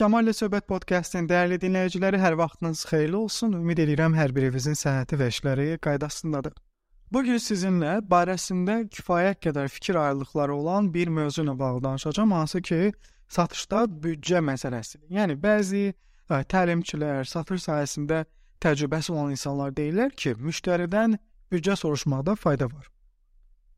Kamal ilə Söhbət podkastının dəyərli dinləyiciləri, hər vaxtınız xeyirli olsun. Ümid edirəm hər birinizin səhhəti və işləri qaydasındadır. Bu gün sizinlə barəsində kifayət qədər fikir ayrılıqları olan bir mövzu ilə bağlı danışacağam, hansı ki, satışda büdcə məsələsidir. Yəni bəzi ə, təlimçilər, satış sahəsində təcrübəsi olan insanlar deyirlər ki, müştəridən büdcə soruşmaqda fayda var.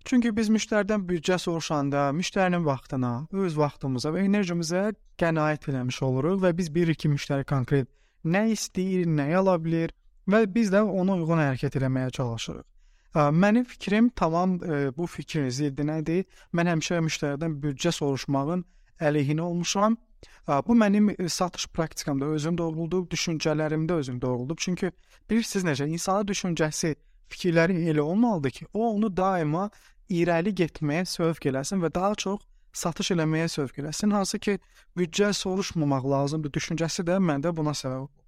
Çünki biz müştəridən büdcə soruşanda müştərinin vaxtına, öz vaxtımıza və enerjimizə qənaət eləmiş oluruq və biz bilirik ki, müştəri konkret nə istəyir, nə ala bilər və biz də ona uyğun hərəkət etməyə çalışırıq. Mənim fikrim tamam bu fikrin ziddinədir. Mən həmişə müştəridən büdcə soruşmağın əleyhinə olmuşam. Bu mənim satış praktikamda özüm doğruldub, düşüncələrimdə özüm doğruldub. Çünki bilirsiniz necə insanın düşüncəsi, fikirləri elə olmalıdır ki, o onu daima irəli getməyə sövq eləsin və daha çox satış eləməyə sövq eləsin. Hansı ki, büdcə soruşmamaq lazımdır düşüncəsi də məndə buna səbəb olub.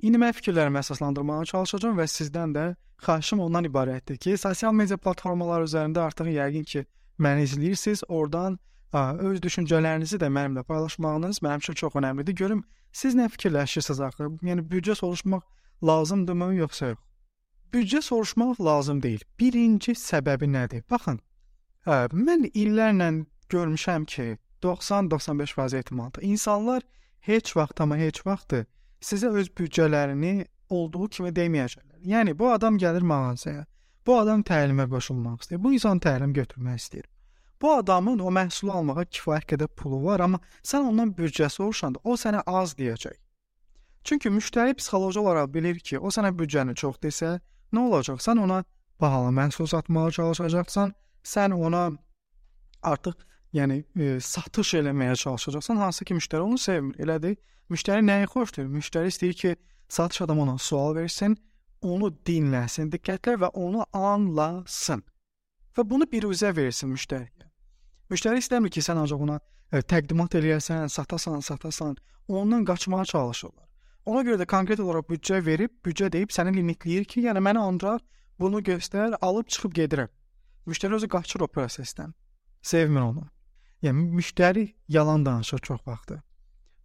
İndi mən fikirlərimi əsaslandırmağa çalışacağam və sizdən də xahişim ondan ibarətdir ki, sosial media platformaları üzərində artıq yəqin ki, məni izləyirsiniz. Oradan ə, öz düşüncələrinizi də mənimlə paylaşmağınız mənim üçün çox əhəmiylidir. Görüm siz nə fikirləşirsiniz axı? Yəni büdcə soruşmaq lazımdırmı yoxsa yox? Büdcə soruşmaq lazım deyil. Birinci səbəbi nədir? Baxın, ə, mən illərlə görmüşəm ki, 90-95% ehtimalda insanlar heç vaxt amma heç vaxt sizə öz büdcələrini olduğu kimi deməyəcəklər. Yəni bu adam gəlir mağazaya. Bu adam təlimə qoşulmaq istəyir. Bu insan təlim götürmək istəyir. Bu adamın o məhsulu almağa kifayət qədər pulu var, amma sən ondan büdcə soruşanda o sənə az deyəcək. Çünki müştəri psixoloji olaraq bilir ki, o sənə büdcəni çox desə, nə olacaq? Sən ona bahalı məhsul satmağa çalışacaqsan, sən ona artıq yəni e, satış eləməyə çalışacaqsan, hansı ki müştəri onu sevmir. Elədir? Müştəri nəyi xoşdur? Müştəri istəyir ki, satış adamı ona sual versin, onu dinləsin diqqətlə və onu anlasın. Və bunu biruzə versin müştəriyə. Müştəri istəmir ki, sən ancaq ona e, təqdimat eləyəsən, satasan, satasan, ondan qaçmağa çalışırlar. Ona görə də konkret olaraq büdcə verib, büdcə deyib səni limitləyir ki, yəni mənə ancaq bunu göstər, alıb çıxıb gedirəm. Müştəri özü qaçır o prosesdən. Sevmir onu. Yəni müştəri yalan danışır çox vaxtı.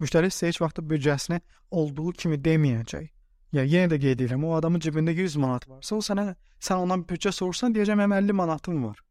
Müştəri sizə heç vaxt büdcəsini olduğu kimi deməyəcək. Ya yenə də qeyd edirəm, o adamın cibində 100 manat varsa, o sənə sən ondan büdcə soruşsan, deyəcəm mənim 50 manatım var.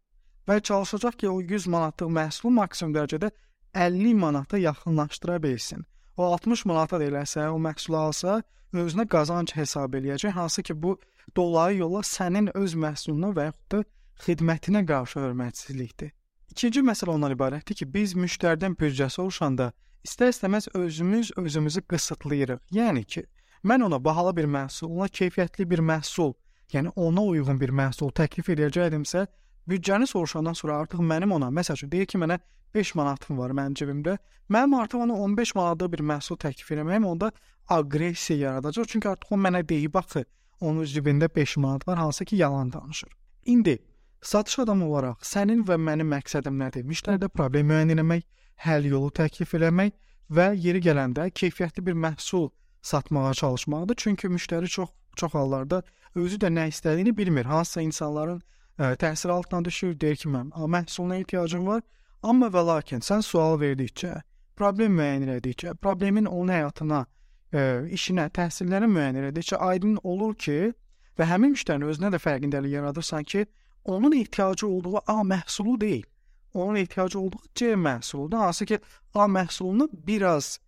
Və çalışacaq ki, o 100 manatlıq məhsulu maksimum dərəcədə 50 manata yaxınlaşdıra bilsin o 60 manata da eləsə, o məhsulu alsa, özünə qazanc hesab eləyəcək, hansı ki, bu dolayı yolla sənin öz məhsuluna və yaxud da xidmətinə qarşı hörmətsizlikdir. İkinci məsələ ondan ibarətdir ki, biz müştəridən büdcə soruşanda istər-istəməz özümüz özümüzü qısıtlayırıq. Yəni ki, mən ona bahalı bir məhsul, ona keyfiyyətli bir məhsul, yəni ona uyğun bir məhsul təklif edəcəkdimsə, büdcəni soruşandan sonra artıq mənim ona, məsəl üçün deyir ki, mənə 5 manatım var mənim cibimdə. Mənim artıq ona 15 manatlıq bir məhsul təklif etməyim onda aqressiya yaradacaq. Çünki artıq o mənə deyib axı, onun cibində 5 manat var, hansı ki, yalan danışır. İndi satış adamı olaraq sənin və mənim məqsədim nədir? Müştəridə problem müəyyən etmək, həll yolu təklif etmək və yeri gələndə keyfiyyətli bir məhsul satmağa çalışmaqdır. Çünki müştəri çox çox hallarda özü də nə istədiyini bilmir. Hansısa insanların ə, təsir altına düşür, deyir ki, mən məhsuluna ehtiyacım var, amma və lakin sən sual verdikcə, problem müəyyən etdikcə, problemin onun həyatına, ə, işinə, təhsillərinə müəyyən etdikcə aydın olur ki, və həmin müştərinin özünə də fərqindəlik yaradırsan ki, onun ehtiyacı olduğu A məhsulu deyil. Onun ehtiyacı olduğu C məhsuludur. Hansı ki, A məhsulunu biraz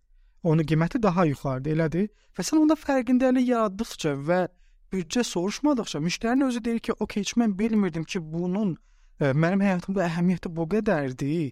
onun qiyməti daha yuxarıdır, elədir? Və sən onda fərqindəlik yaratdıqca və büdcə soruşmadıqca müştərinin özü deyir ki, "Okay, heç mən bilmirdim ki, bunun ə, e, mənim həyatımda əhəmiyyəti bu qədərdir."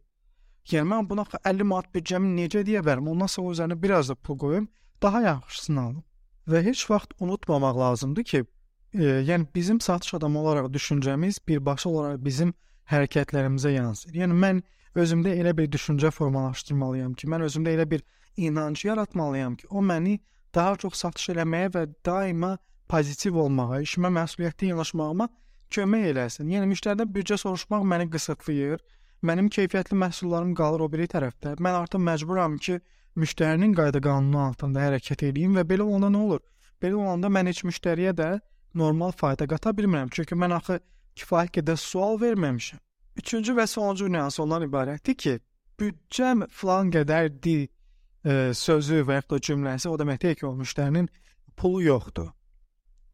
Yəni mən buna 50 manat büdcəmi necə deyə bilərəm? Ondan sonra üzərinə biraz da pul qoyum, daha yaxşısını alım. Və heç vaxt unutmamaq lazımdır ki, e, yəni bizim satış adamı olaraq düşüncəmiz birbaşa olaraq bizim hərəkətlərimizə yansır. Yəni mən özümdə elə bir düşüncə formalaşdırmalıyam ki, mən özümdə elə bir inanc yaratmalıyam ki, o məni daha çox satış eləməyə və daima pozitiv olmağa, işimə məsuliyyətli yanaşmağıma kömək eləsin. Yəni müştəridən büdcə soruşmaq məni qısıtlayır. Mənim keyfiyyətli məhsullarım qalır o biri tərəfdə. Mən artıq məcburam ki, müştərinin qayda-qanunu altında hərəkət edeyim və belə olanda nə olur? Belə olanda mən heç müştəriyə də normal fayda qata bilmirəm. Çünki mən axı kifayət qədər sual verməmişəm. Üçüncü və sonuncu nüans ondan ibarətdir ki, büdcəm filan qədərdir e, sözü və ya da cümləsi o deməkdir ki, o müştərinin pulu yoxdur.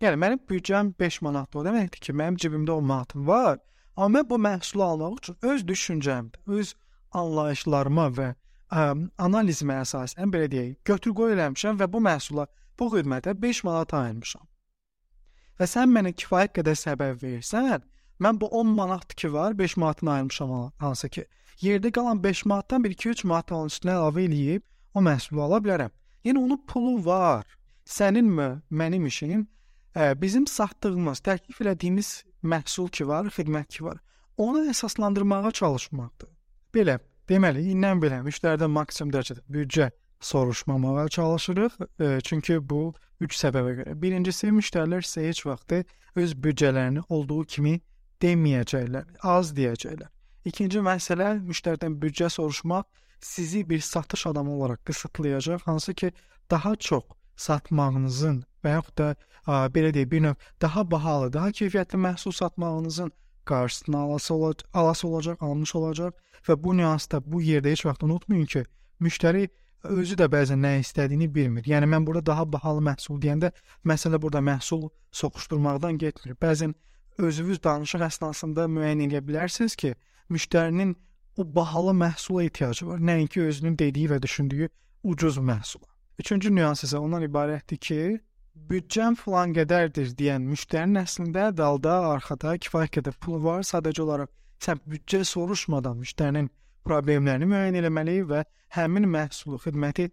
Yəni mənim büdcəm 5 manatdır. O deməkdir ki, mənim cibimdə 10 manatım var, amma mən bu məhsulu almaq üçün öz düşüncəmdə, öz anlayışlarıma və ə, analizimə əsasən belə deyək, götür-qoy eləmişəm və bu məhsula, bu xidmətə 5 manat ayırmışam. Və sən mənə kifayət qədər səbəb versən, mən bu 10 manat ki var, 5 manatını ayırmışam hansı ki, yerdə qalan 5 manatdan 1-2-3 manat onun üstünə əlavə eləyib o məhsulu ala bilərəm. Yəni onun pulu var. Səninmi, mənim işim bizim satdığımız, təklif etdiyimiz məhsul ki var, xidmət ki var, onu əsaslandırmağa çalışmaqdır. Belə, deməli, indən belə müştəridən maksimum dərəcədə büdcə soruşmamağa çalışırıq. E, çünki bu üç səbəbə görə. Birincisi, müştərilər sizə heç vaxt öz büdcələrini olduğu kimi deməyəcəklər, az deyəcəklər. İkinci məsələ müştəridən büdcə soruşmaq sizi bir satış adamı olaraq qısıtlayacaq, hansı ki, daha çox satmağınızın və yaxud da ə, belə deyək, bir növ daha bahalı, daha keyfiyyətli məhsul satmağınızın qarşısını alası olacaq, alası olacaq, almış olacaq və bu nüansda bu yerdə heç vaxt unutmayın ki, müştəri özü də bəzən nə istədiyini bilmir. Yəni mən burada daha bahalı məhsul deyəndə məsələ burada məhsul soxuşdurmaqdan getmir. Bəzən özünüz danışıq əsnasında müəyyən edə bilərsiniz ki, müştərinin o bahalı məhsula ehtiyacı var, nəinki özünün dediyi və düşündüyü ucuz məhsula. Üçüncü nüans isə ondan ibarətdir ki, büdcəm filan qədərdir deyən müştərinin əslində dalda, arxada kifayət qədər pulu var. Sadəcə olaraq sən büdcə soruşmadan müştərinin problemlərini müəyyən etməli və həmin məhsulu, xidməti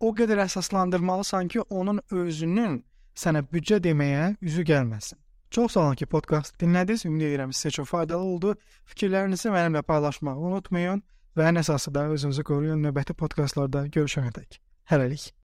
o qədər əsaslandırmalısan ki, onun özünün sənə büdcə deməyə üzü gəlməsin. Çox sağ olun ki, podkast dinlədiniz. Ümid edirəm sizə çox faydalı oldu. Fikirlərinizi mənimlə paylaşmağı unutmayın və ən əsası da özünüzü qoruyun. Növbəti podkastlarda görüşənədək. Hələlik.